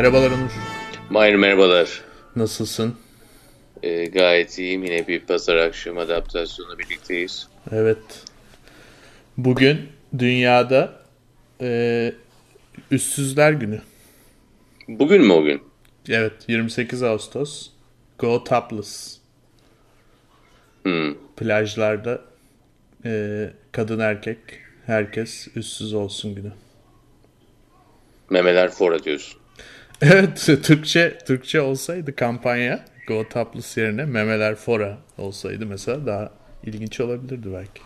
Merhabalar Onur. Mahir merhabalar. Nasılsın? Ee, gayet iyiyim. Yine bir pazar akşam adaptasyonu birlikteyiz. Evet. Bugün dünyada e, Üssüzler Günü. Bugün mü o gün? Evet 28 Ağustos. Go Topless. Hmm. Plajlarda e, kadın erkek herkes üstsüz olsun günü. Memeler fora diyorsun. Evet Türkçe Türkçe olsaydı kampanya Go Topless yerine Memeler Fora olsaydı mesela daha ilginç olabilirdi belki.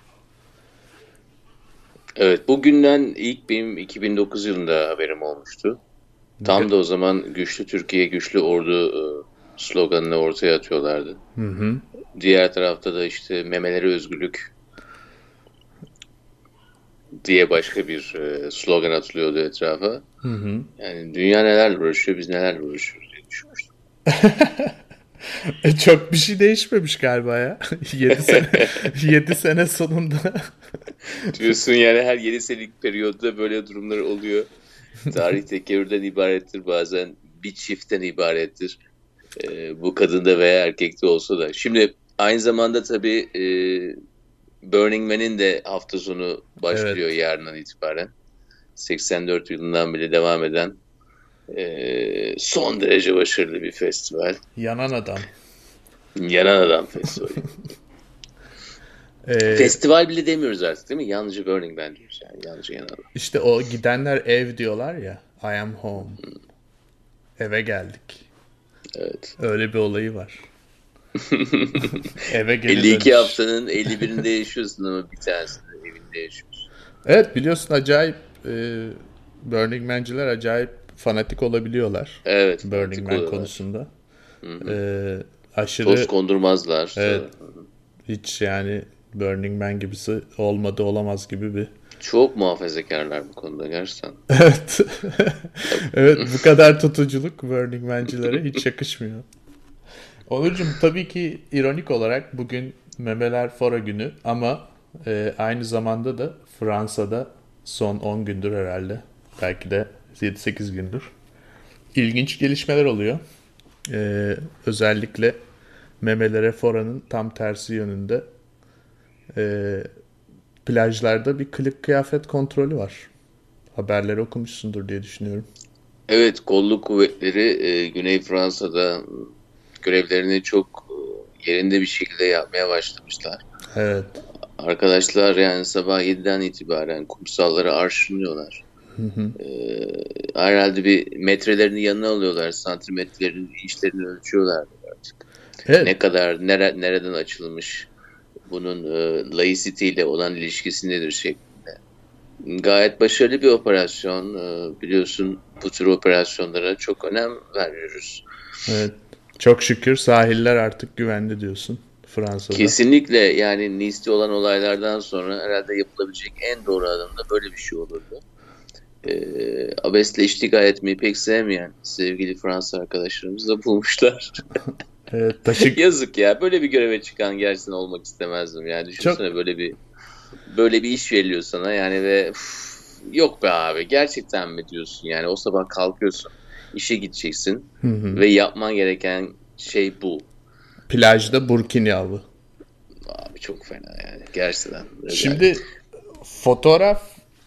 Evet bugünden ilk benim 2009 yılında haberim olmuştu. Tam da o zaman güçlü Türkiye, güçlü ordu e, sloganını ortaya atıyorlardı. Hı hı. Diğer tarafta da işte memelere özgürlük diye başka bir e, slogan atılıyordu etrafa. Hı hı. Yani dünya nelerle uğraşıyor, biz nelerle uğraşıyoruz diye düşünmüştüm. E, Çok bir şey değişmemiş galiba ya. 7 sene 7 sene sonunda. Diyorsun yani her 7 senelik periyotta böyle durumlar oluyor. Tarih tekerrürden ibarettir bazen bir çiftten ibarettir. Ee, bu kadında veya erkekte olsa da. Şimdi aynı zamanda tabii e, Burning Man'in de hafta sonu başlıyor yarından itibaren. 84 yılından beri devam eden e, son derece başarılı bir festival. Yanan adam. Yanan Adam Festivali. Ee, Festival bile demiyoruz artık değil mi? Yalnızca Burning Man diyoruz yani. Yalnızca Yanan Adam. işte o gidenler ev diyorlar ya. I am home. Eve geldik. Evet. Öyle bir olayı var. Eve geri 52 dönüş. haftanın 51'inde yaşıyorsun ama bir tanesinde evinde yaşıyorsun. Evet biliyorsun acayip e, Burning Man'ciler acayip fanatik olabiliyorlar. Evet. Burning Man konusunda. E, aşırı Toz kondurmazlar. Evet. hiç yani Burning Man gibisi olmadı olamaz gibi bir Çok muhafazakarlar bu konuda gerçekten. Evet. evet bu kadar tutuculuk Burning Man'cilere hiç yakışmıyor. Onurcuğum tabii ki ironik olarak bugün Memeler Fora günü ama e, aynı zamanda da Fransa'da son 10 gündür herhalde belki de 7-8 gündür ilginç gelişmeler oluyor. E, özellikle Memelere Fora'nın tam tersi yönünde e, plajlarda bir kılık kıyafet kontrolü var. Haberleri okumuşsundur diye düşünüyorum. Evet kolluk kuvvetleri e, Güney Fransa'da görevlerini çok e, yerinde bir şekilde yapmaya başlamışlar. Evet. Arkadaşlar yani sabah 7'den itibaren kumsalları arşınlıyorlar. E, herhalde bir metrelerini yanına alıyorlar. Santimetrelerini, işlerini ölçüyorlar artık. Evet. ne kadar nere, nereden açılmış bunun e, laicity ile olan ilişkisi nedir şeklinde. Gayet başarılı bir operasyon. E, biliyorsun bu tür operasyonlara çok önem veriyoruz. evet. Çok şükür sahiller artık güvenli diyorsun Fransa'da. Kesinlikle yani Nice'de olan olaylardan sonra herhalde yapılabilecek en doğru adım da böyle bir şey olurdu. E, abesle iştigal etmeyi pek sevmeyen sevgili Fransa arkadaşlarımız da bulmuşlar. Evet, taşı, Yazık ya. Böyle bir göreve çıkan gerçekten olmak istemezdim. Yani düşünsene böyle bir böyle bir iş veriliyor sana yani ve "Üf, yok be abi gerçekten mi diyorsun yani o sabah kalkıyorsun işe gideceksin Hı hı. ve yapman gereken şey bu. plajda burkini avı. Abi çok fena yani gerçekten. Şimdi fotoğraf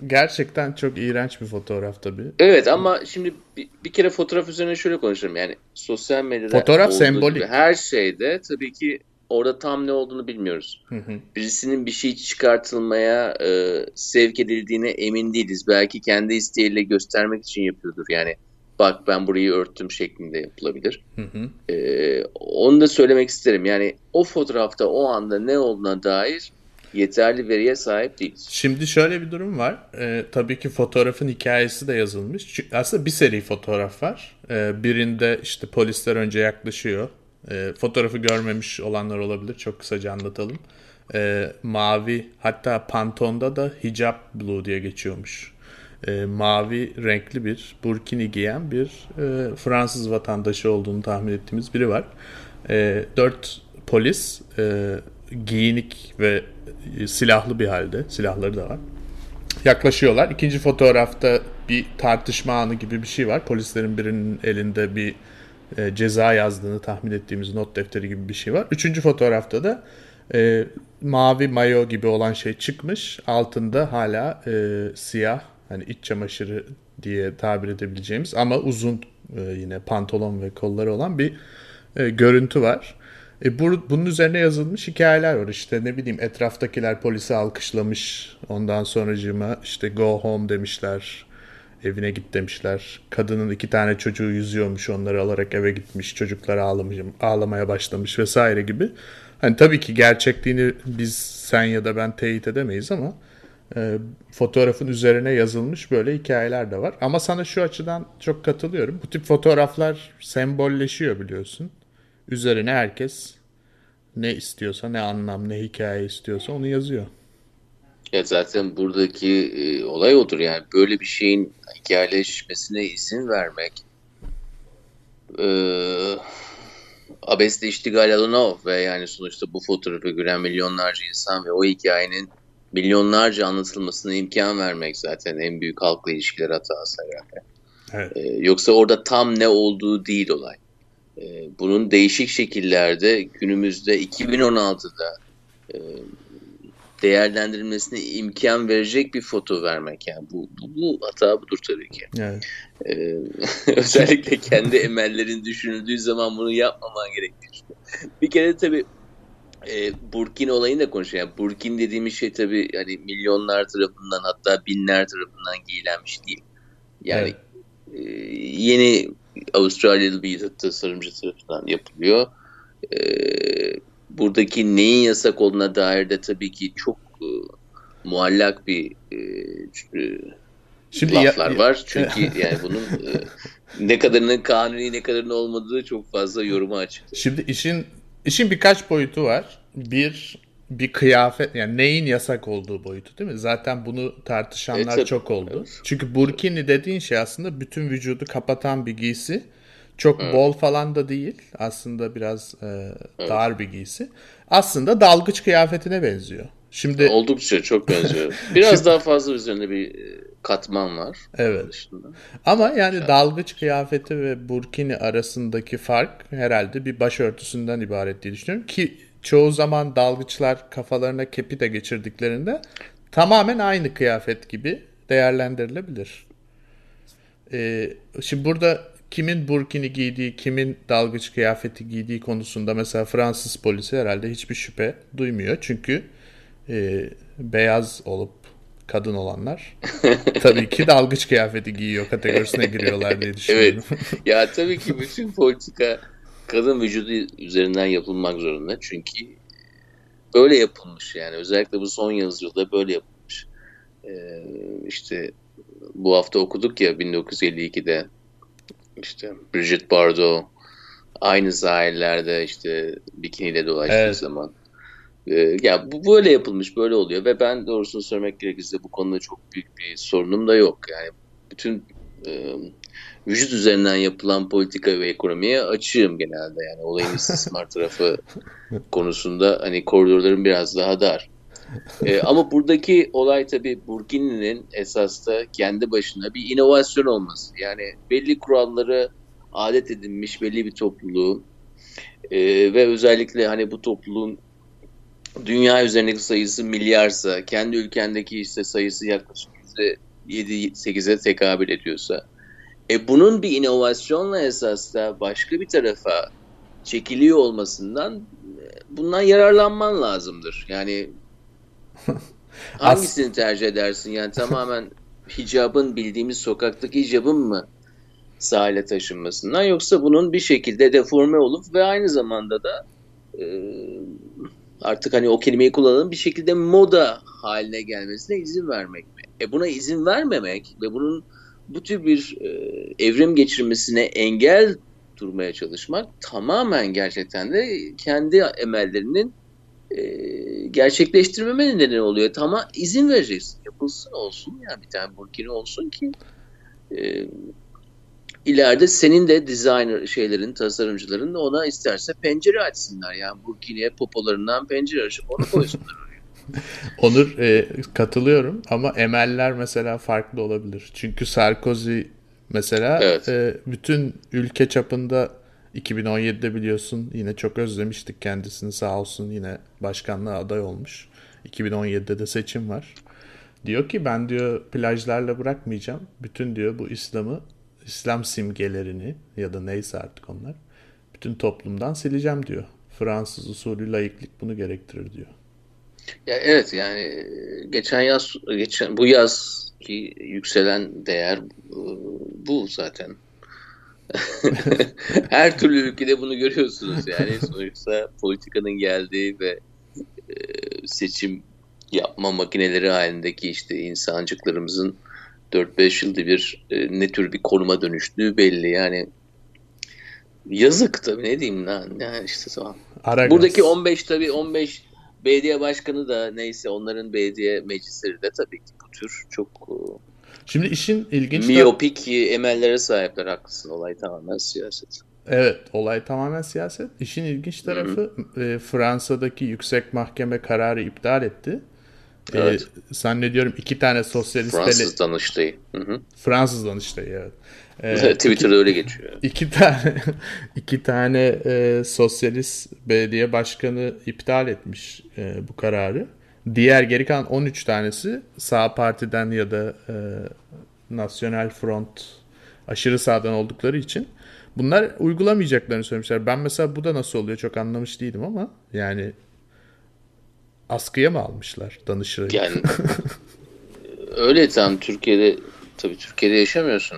gerçekten çok iğrenç bir fotoğraf tabii. Evet ama şimdi bir, bir kere fotoğraf üzerine şöyle konuşalım. Yani sosyal medyada Fotoğraf sembolik. gibi her şeyde tabii ki orada tam ne olduğunu bilmiyoruz. Hı hı. birisinin bir şey çıkartılmaya e, sevk edildiğine emin değiliz. Belki kendi isteğiyle göstermek için yapıyordur. Yani bak ben burayı örttüm şeklinde yapılabilir. Hı hı. E, onu da söylemek isterim. Yani o fotoğrafta o anda ne olduğuna dair yeterli veriye sahip değiliz. Şimdi şöyle bir durum var. Ee, tabii ki fotoğrafın hikayesi de yazılmış. Çünkü aslında bir seri fotoğraf var. Ee, birinde işte polisler önce yaklaşıyor. Ee, fotoğrafı görmemiş olanlar olabilir. Çok kısaca anlatalım. Ee, mavi hatta Pantone'da da hijab blue diye geçiyormuş. Ee, mavi renkli bir burkini giyen bir e, Fransız vatandaşı olduğunu tahmin ettiğimiz biri var. Ee, dört polis e, giyinik ve e, silahlı bir halde. Silahları da var. Yaklaşıyorlar. İkinci fotoğrafta bir tartışma anı gibi bir şey var. Polislerin birinin elinde bir e, ceza yazdığını tahmin ettiğimiz not defteri gibi bir şey var. Üçüncü fotoğrafta da e, mavi mayo gibi olan şey çıkmış. Altında hala e, siyah hani iç çamaşırı diye tabir edebileceğimiz ama uzun e, yine pantolon ve kolları olan bir e, görüntü var. E, bu, bunun üzerine yazılmış hikayeler var. İşte ne bileyim etraftakiler polisi alkışlamış. Ondan sonracığıma işte go home demişler. Evine git demişler. Kadının iki tane çocuğu yüzüyormuş. Onları alarak eve gitmiş. Çocuklar ağlamış, ağlamaya başlamış vesaire gibi. Hani tabii ki gerçekliğini biz sen ya da ben teyit edemeyiz ama e, fotoğrafın üzerine yazılmış böyle hikayeler de var. Ama sana şu açıdan çok katılıyorum. Bu tip fotoğraflar sembolleşiyor biliyorsun. Üzerine herkes ne istiyorsa, ne anlam, ne hikaye istiyorsa onu yazıyor. Ya zaten buradaki e, olay odur yani böyle bir şeyin hikayeleşmesine izin vermek. E, abesle iştigal alanı ve yani sonuçta bu fotoğrafı gören milyonlarca insan ve o hikayenin milyonlarca anlatılmasına imkan vermek zaten en büyük halkla ilişkiler hatası herhalde. Evet. Ee, yoksa orada tam ne olduğu değil olay. Ee, bunun değişik şekillerde günümüzde 2016'da e, değerlendirilmesine imkan verecek bir foto vermek yani bu, bu, bu hata budur tabii ki. Evet. Ee, özellikle kendi emellerin düşünüldüğü zaman bunu yapmaman gerektiği Bir kere tabii e, Burkin olayını da konuşuyor. Yani Burkin dediğimiz şey tabii yani milyonlar tarafından hatta binler tarafından giyilen bir şey değil. Yani evet. e, yeni Avustralyalı bir tasarımcı tarafından yapılıyor. E, buradaki neyin yasak olduğuna dair de tabii ki çok e, muallak bir e, e Şimdi laflar ya, var. Çünkü yani bunun e, ne kadarının kanuni ne kadarının olmadığı çok fazla yoruma açık. Şimdi işin işin birkaç boyutu var. Bir bir kıyafet yani neyin yasak olduğu boyutu değil mi? Zaten bunu tartışanlar evet, çok oldu. Evet. Çünkü burkini dediğin şey aslında bütün vücudu kapatan bir giysi. Çok evet. bol falan da değil. Aslında biraz e, evet. dar bir giysi. Aslında dalgıç kıyafetine benziyor. Şimdi oldukça çok benziyor. Biraz daha fazla üzerinde bir e, katman var. Evet. Ama yani şey. dalgıç kıyafeti ve burkini arasındaki fark herhalde bir başörtüsünden ibaret diye düşünüyorum ki çoğu zaman dalgıçlar kafalarına kepi de geçirdiklerinde tamamen aynı kıyafet gibi değerlendirilebilir. Ee, şimdi burada kimin burkini giydiği, kimin dalgıç kıyafeti giydiği konusunda mesela Fransız polisi herhalde hiçbir şüphe duymuyor. Çünkü e, beyaz olup kadın olanlar tabii ki dalgıç kıyafeti giyiyor kategorisine giriyorlar diye düşünüyorum. evet. Ya tabii ki bütün politika kadın vücudu üzerinden yapılmak zorunda. Çünkü böyle yapılmış yani. Özellikle bu son yüzyılda böyle yapılmış. Ee, işte bu hafta okuduk ya 1952'de işte Bridget Bardot aynı sahillerde işte bikiniyle dolaştığı evet. zaman. Ee, ya bu böyle yapılmış, böyle oluyor ve ben doğrusunu söylemek gerekirse bu konuda çok büyük bir sorunum da yok. Yani bütün e, vücut üzerinden yapılan politika ve ekonomiye açığım genelde. Yani olayın istismar tarafı konusunda hani koridorların biraz daha dar. ee, ama buradaki olay tabii Burkini'nin esas da kendi başına bir inovasyon olması. Yani belli kuralları adet edinmiş belli bir topluluğu e, ve özellikle hani bu topluluğun dünya üzerindeki sayısı milyarsa, kendi ülkendeki işte sayısı yaklaşık %7-8'e tekabül ediyorsa e bunun bir inovasyonla esas da başka bir tarafa çekiliyor olmasından e, bundan yararlanman lazımdır. Yani hangisini tercih edersin? Yani tamamen hicabın bildiğimiz sokaktaki hicabın mı sahile taşınmasından yoksa bunun bir şekilde deforme olup ve aynı zamanda da e, artık hani o kelimeyi kullanalım bir şekilde moda haline gelmesine izin vermek mi? E buna izin vermemek ve bunun bu tür bir e, evrim geçirmesine engel durmaya çalışmak tamamen gerçekten de kendi emellerinin e, gerçekleştirmeme nedeni oluyor. Tamam izin vereceksin. Yapılsın olsun yani bir tane burkini olsun ki e, ileride senin de designer şeylerin, tasarımcıların da ona isterse pencere açsınlar. Yani burkiniye popolarından pencere açıp onu koysunlar oraya. Onur e, katılıyorum ama emeller mesela farklı olabilir. Çünkü Sarkozy mesela evet. e, bütün ülke çapında 2017'de biliyorsun yine çok özlemiştik kendisini sağ olsun yine başkanlığa aday olmuş. 2017'de de seçim var. Diyor ki ben diyor plajlarla bırakmayacağım. Bütün diyor bu İslam'ı, İslam simgelerini ya da neyse artık onlar bütün toplumdan sileceğim diyor. Fransız usulü laiklik bunu gerektirir diyor. Ya evet yani geçen yaz geçen bu yaz ki yükselen değer bu zaten. Her türlü ülkede bunu görüyorsunuz yani sonuçta politikanın geldiği ve e, seçim yapma makineleri halindeki işte insancıklarımızın 4-5 yılda bir e, ne tür bir konuma dönüştüğü belli yani yazık tabii ne diyeyim lan yani işte tamam. Aragaz. Buradaki 15 tabii 15 belediye başkanı da neyse onların belediye meclisleri de tabii ki bu tür çok e, Şimdi işin ilginç miyopik da... emellere sahipler haklısın. Olay tamamen siyaset. Evet, olay tamamen siyaset. İşin ilginç tarafı e, Fransa'daki yüksek mahkeme kararı iptal etti. E, evet. E, zannediyorum iki tane sosyalist... Fransız Danıştayı. Hı hı. Fransız Danıştayı, evet. E, Twitter'da iki, öyle geçiyor. İki tane iki tane e, sosyalist belediye başkanı iptal etmiş e, bu kararı. Diğer geri kalan 13 tanesi sağ partiden ya da e, National Front aşırı sağdan oldukları için bunlar uygulamayacaklarını söylemişler. Ben mesela bu da nasıl oluyor çok anlamış değilim ama yani askıya mı almışlar danışırı? Yani öyle tam Türkiye'de tabii Türkiye'de yaşamıyorsun.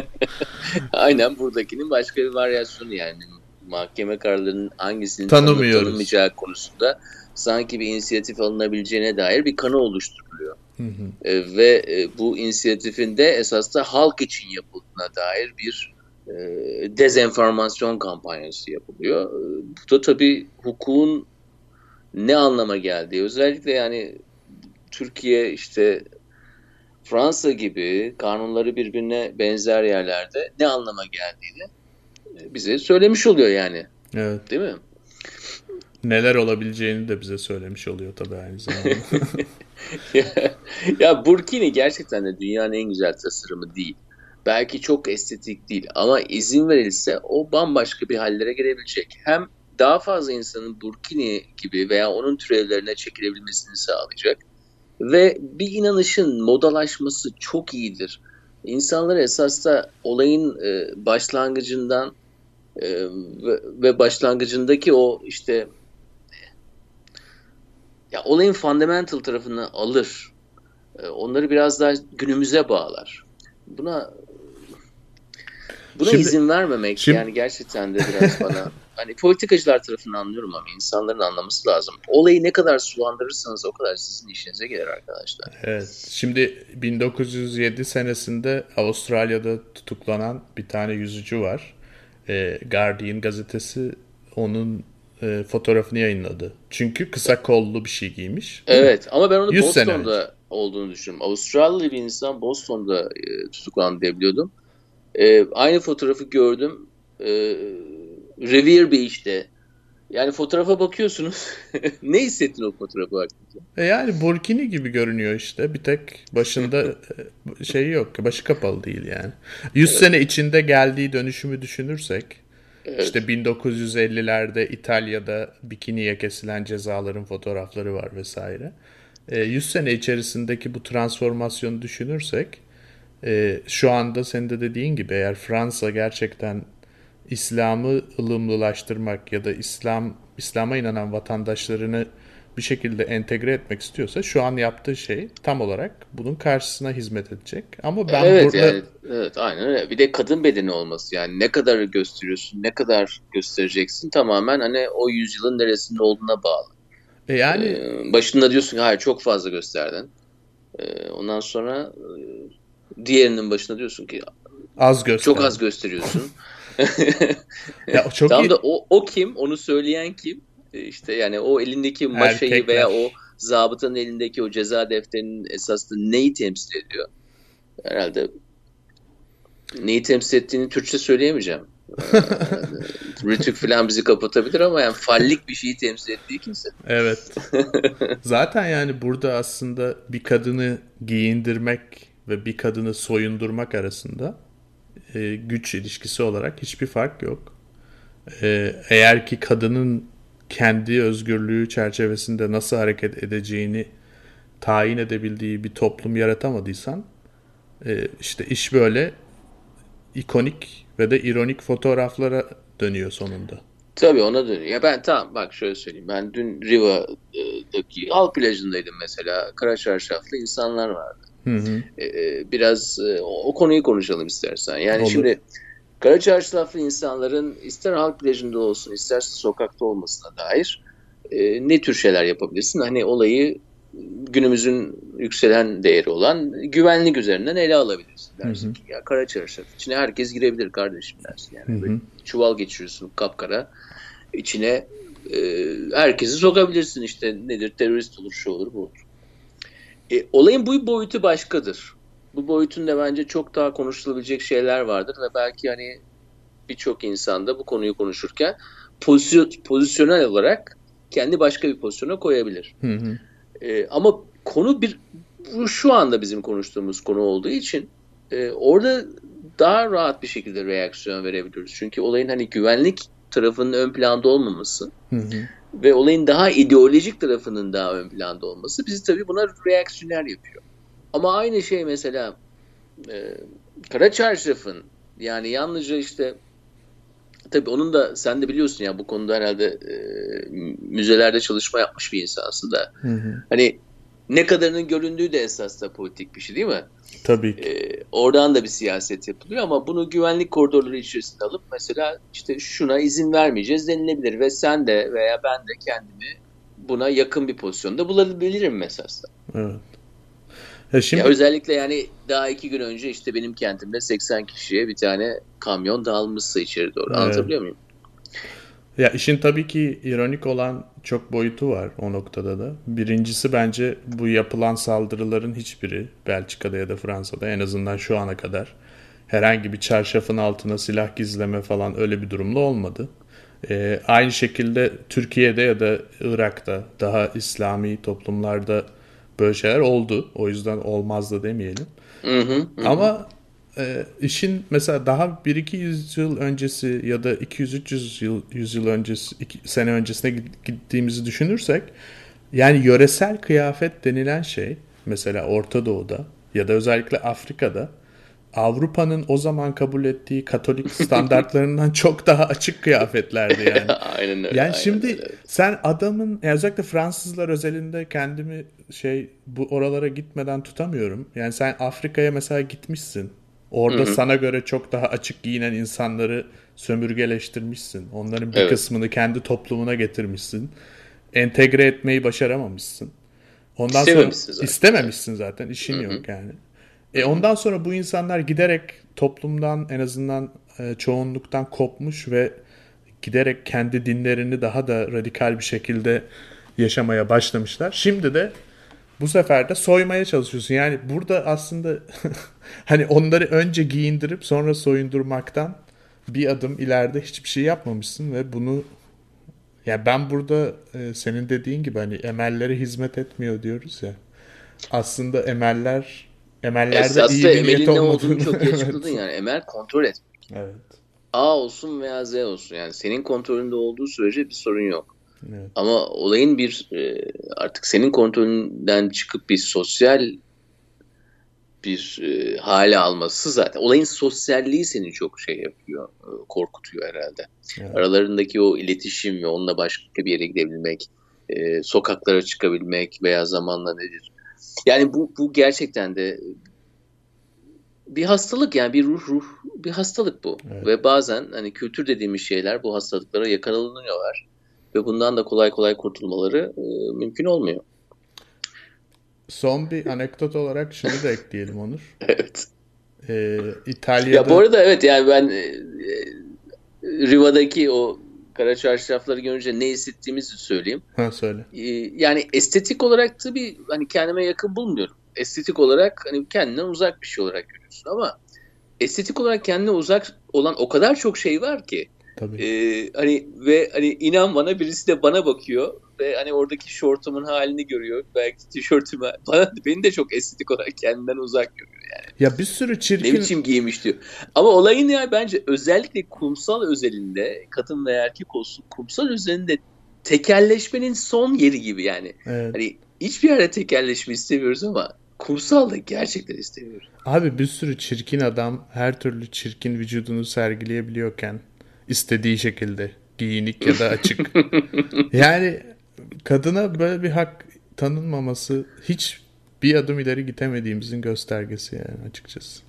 Aynen buradakinin başka bir varyasyonu yani mahkeme kararlarının hangisinin tanınmayacağı konusunda sanki bir inisiyatif alınabileceğine dair bir kanı oluşturuluyor. Hı hı. E, ve e, bu inisiyatifin de esas da halk için yapıldığına dair bir e, dezenformasyon kampanyası yapılıyor. E, bu da tabii hukukun ne anlama geldiği özellikle yani Türkiye işte Fransa gibi kanunları birbirine benzer yerlerde ne anlama geldiğini e, bize söylemiş oluyor yani. Evet. Değil mi? neler olabileceğini de bize söylemiş oluyor tabii aynı zamanda. ya, ya Burkini gerçekten de dünyanın en güzel tasarımı değil. Belki çok estetik değil ama izin verilse o bambaşka bir hallere gelebilecek. Hem daha fazla insanın Burkini gibi veya onun türevlerine çekilebilmesini sağlayacak. Ve bir inanışın modalaşması çok iyidir. İnsanlar esas da olayın e, başlangıcından e, ve, ve başlangıcındaki o işte ya olayın fundamental tarafını alır. E, onları biraz daha günümüze bağlar. Buna buna şimdi, izin vermemek şimdi, yani gerçekten de biraz bana hani politikacılar tarafını anlıyorum ama insanların anlaması lazım. Olayı ne kadar sulandırırsanız o kadar sizin işinize gelir arkadaşlar. Evet. Şimdi 1907 senesinde Avustralya'da tutuklanan bir tane yüzücü var. E, Guardian gazetesi onun e, fotoğrafını yayınladı. Çünkü kısa kollu bir şey giymiş. Evet ama ben onu Boston'da olduğunu düşünüyorum. Avustralyalı bir insan Boston'da e, tutuklandı diye biliyordum. E, aynı fotoğrafı gördüm. E, Revere Beach'te. Yani fotoğrafa bakıyorsunuz. ne hissettin o fotoğrafa baktığınızda? E yani Burkini gibi görünüyor işte. Bir tek başında e, şey yok. Başı kapalı değil yani. 100 evet. sene içinde geldiği dönüşümü düşünürsek Evet. İşte 1950'lerde İtalya'da bikiniye kesilen cezaların fotoğrafları var vesaire. E, 100 sene içerisindeki bu transformasyonu düşünürsek e, şu anda senin de dediğin gibi eğer Fransa gerçekten İslam'ı ılımlılaştırmak ya da İslam İslam'a inanan vatandaşlarını bir şekilde entegre etmek istiyorsa şu an yaptığı şey tam olarak bunun karşısına hizmet edecek. Ama ben evet, burada... Yani, evet aynen öyle. Bir de kadın bedeni olması yani ne kadar gösteriyorsun, ne kadar göstereceksin tamamen hani o yüzyılın neresinde olduğuna bağlı. E yani ee, başında diyorsun ki hayır çok fazla gösterdin. Ee, ondan sonra e, diğerinin başında diyorsun ki az göster. Çok az gösteriyorsun. ya çok tamam iyi. da o, o kim? Onu söyleyen kim? E, işte yani o elindeki maşayı Erkekler. veya o zabıtanın elindeki o ceza defterinin esasında neyi temsil ediyor? Herhalde neyi temsil ettiğini Türkçe söyleyemeyeceğim. Rütük falan bizi kapatabilir ama yani fallik bir şeyi temsil ettiği kimse. Evet. Zaten yani burada aslında bir kadını giyindirmek ve bir kadını soyundurmak arasında e, güç ilişkisi olarak hiçbir fark yok. E, eğer ki kadının kendi özgürlüğü çerçevesinde nasıl hareket edeceğini tayin edebildiği bir toplum yaratamadıysan e, işte iş böyle ikonik ve de ironik fotoğraflara dönüyor sonunda. Tabii ona dönüyor. Ya ben tamam bak şöyle söyleyeyim. Ben dün Riva'daki halk plajındaydım mesela. Kara çarşaflı insanlar vardı. Hı hı. Ee, biraz e, o konuyu konuşalım istersen. Yani Olur. şimdi Kara çarşaflı insanların ister halk plajında olsun isterse sokakta olmasına dair e, ne tür şeyler yapabilirsin? Hani olayı günümüzün yükselen değeri olan güvenlik üzerinden ele alabilirsin. Dersin hı hı. ki ya kara çarşaf içine herkes girebilir kardeşim dersin. Yani hı hı. çuval geçiriyorsun kapkara içine e, herkesi sokabilirsin işte nedir terörist olur şu olur bu olur. E, olayın bu boyutu başkadır. Bu boyutunda bence çok daha konuşulabilecek şeyler vardır ve belki hani birçok insanda bu konuyu konuşurken pozisyon, pozisyonel olarak kendi başka bir pozisyona koyabilir. Hı hı. E, ama konu bir bu şu anda bizim konuştuğumuz konu olduğu için e, orada daha rahat bir şekilde reaksiyon verebiliyoruz. Çünkü olayın hani güvenlik tarafının ön planda olmaması hı hı. ve olayın daha ideolojik tarafının daha ön planda olması bizi tabii buna reaksiyoner yapıyor. Ama aynı şey mesela e, Kara Çarşaf'ın yani yalnızca işte tabii onun da sen de biliyorsun ya bu konuda herhalde e, müzelerde çalışma yapmış bir insansın da. Hı hı. Hani ne kadarının göründüğü de esas da politik bir şey değil mi? Tabii ki. Ee, oradan da bir siyaset yapılıyor ama bunu güvenlik koridorları içerisinde alıp mesela işte şuna izin vermeyeceğiz denilebilir ve sen de veya ben de kendimi buna yakın bir pozisyonda bulabilirim mesela. Evet. Ya şimdi... Ya özellikle yani daha iki gün önce işte benim kentimde 80 kişiye bir tane kamyon dağılmışsa içeri doğru. Evet. Anlatabiliyor muyum? Ya işin tabii ki ironik olan çok boyutu var o noktada da. Birincisi bence bu yapılan saldırıların hiçbiri Belçika'da ya da Fransa'da en azından şu ana kadar herhangi bir çarşafın altına silah gizleme falan öyle bir durumda olmadı. Ee, aynı şekilde Türkiye'de ya da Irak'ta daha İslami toplumlarda böyle şeyler oldu. O yüzden olmaz da demeyelim. Hı hı, hı. Ama e, işin mesela daha 1-200 yıl öncesi ya da 200-300 yıl, 100 yıl öncesi, iki, sene öncesine gittiğimizi düşünürsek yani yöresel kıyafet denilen şey mesela Orta Doğu'da ya da özellikle Afrika'da Avrupa'nın o zaman kabul ettiği Katolik standartlarından çok daha açık kıyafetlerdi yani. aynen öyle. Yani aynen şimdi öyle. sen adamın özellikle Fransızlar özelinde kendimi şey bu oralara gitmeden tutamıyorum. Yani sen Afrika'ya mesela gitmişsin. Orada Hı-hı. sana göre çok daha açık giyinen insanları sömürgeleştirmişsin. Onların bir evet. kısmını kendi toplumuna getirmişsin. Entegre etmeyi başaramamışsın. Ondan sonra zaten. istememişsin zaten. İşin Hı-hı. yok yani. E ondan sonra bu insanlar giderek toplumdan en azından e, çoğunluktan kopmuş ve giderek kendi dinlerini daha da radikal bir şekilde yaşamaya başlamışlar. Şimdi de bu sefer de soymaya çalışıyorsun. Yani burada aslında hani onları önce giyindirip sonra soyundurmaktan bir adım ileride hiçbir şey yapmamışsın ve bunu ya yani ben burada e, senin dediğin gibi hani emellere hizmet etmiyor diyoruz ya. Aslında emeller emellerde Esas iyi bir niyet ne olduğunu çok iyi açıkladın yani. Emel kontrol etmek. Evet. A olsun veya Z olsun. Yani senin kontrolünde olduğu sürece bir sorun yok. Evet. Ama olayın bir e, artık senin kontrolünden çıkıp bir sosyal bir e, hale alması zaten. Olayın sosyalliği seni çok şey yapıyor, e, korkutuyor herhalde. Evet. Aralarındaki o iletişim ve onunla başka bir yere gidebilmek, sokaklara çıkabilmek veya zamanla nedir? Yani bu, bu gerçekten de bir hastalık yani bir ruh ruh bir hastalık bu. Evet. Ve bazen hani kültür dediğimiz şeyler bu hastalıklara yakalanıyorlar ve bundan da kolay kolay kurtulmaları e, mümkün olmuyor. Son bir anekdot olarak şunu da ekleyelim Onur. evet. Ee, İtalya'da... Ya bu arada evet yani ben e, Riva'daki o kara çarşafları görünce ne hissettiğimizi söyleyeyim. Ha söyle. Ee, yani estetik olarak tabii hani kendime yakın bulmuyorum. Estetik olarak hani kendinden uzak bir şey olarak görüyorsun ama estetik olarak kendine uzak olan o kadar çok şey var ki. Tabii. Ee, hani ve hani inan bana birisi de bana bakıyor ve hani oradaki şortumun halini görüyor. Belki tişörtümü bana beni de çok estetik olarak kendinden uzak görüyor yani. Ya bir sürü çirkin... Ne biçim giymiş diyor. Ama olayın ya bence özellikle kumsal özelinde kadın ve erkek olsun kumsal özelinde tekelleşmenin son yeri gibi yani. Evet. Hani hiçbir yerde tekelleşme istemiyoruz ama kumsal da gerçekten istemiyoruz. Abi bir sürü çirkin adam her türlü çirkin vücudunu sergileyebiliyorken istediği şekilde giyinik ya da açık. yani kadına böyle bir hak tanınmaması hiç bir adım ileri gitemediğimizin göstergesi yani açıkçası.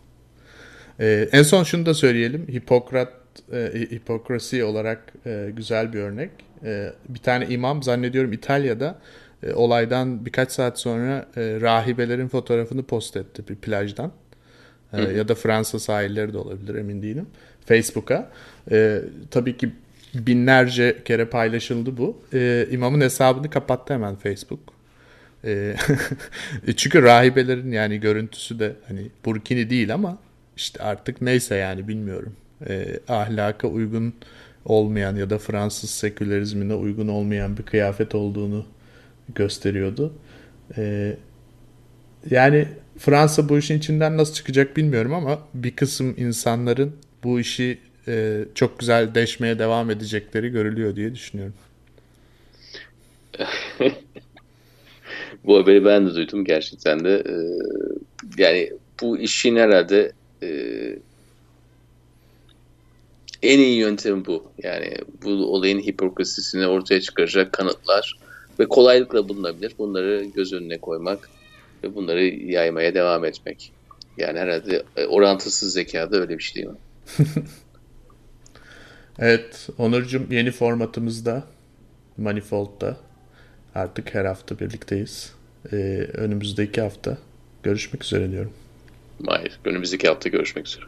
Ee, en son şunu da söyleyelim. Hipokrat e, hipokrasi olarak e, güzel bir örnek. E, bir tane imam zannediyorum İtalya'da e, olaydan birkaç saat sonra e, rahibelerin fotoğrafını post etti bir plajdan. E, ya da Fransa sahilleri de olabilir emin değilim. Facebook'a. E, tabii ki binlerce kere paylaşıldı bu. E, imamın hesabını kapattı hemen Facebook. E, çünkü rahibelerin yani görüntüsü de hani burkini değil ama işte artık neyse yani bilmiyorum. E, ahlaka uygun olmayan ya da Fransız sekülerizmine uygun olmayan bir kıyafet olduğunu gösteriyordu. E, yani Fransa bu işin içinden nasıl çıkacak bilmiyorum ama bir kısım insanların bu işi e, çok güzel deşmeye devam edecekleri görülüyor diye düşünüyorum. bu haberi ben de duydum gerçekten de. Ee, yani bu işin herhalde e, en iyi yöntemi bu. Yani bu olayın hipokrasisini ortaya çıkaracak kanıtlar ve kolaylıkla bulunabilir. Bunları göz önüne koymak ve bunları yaymaya devam etmek. Yani herhalde e, orantısız zeka da öyle bir şey değil mi? evet Onurcuğum yeni formatımızda Manifold'da artık her hafta birlikteyiz. Ee, önümüzdeki hafta görüşmek üzere diyorum. Hayır önümüzdeki hafta görüşmek üzere.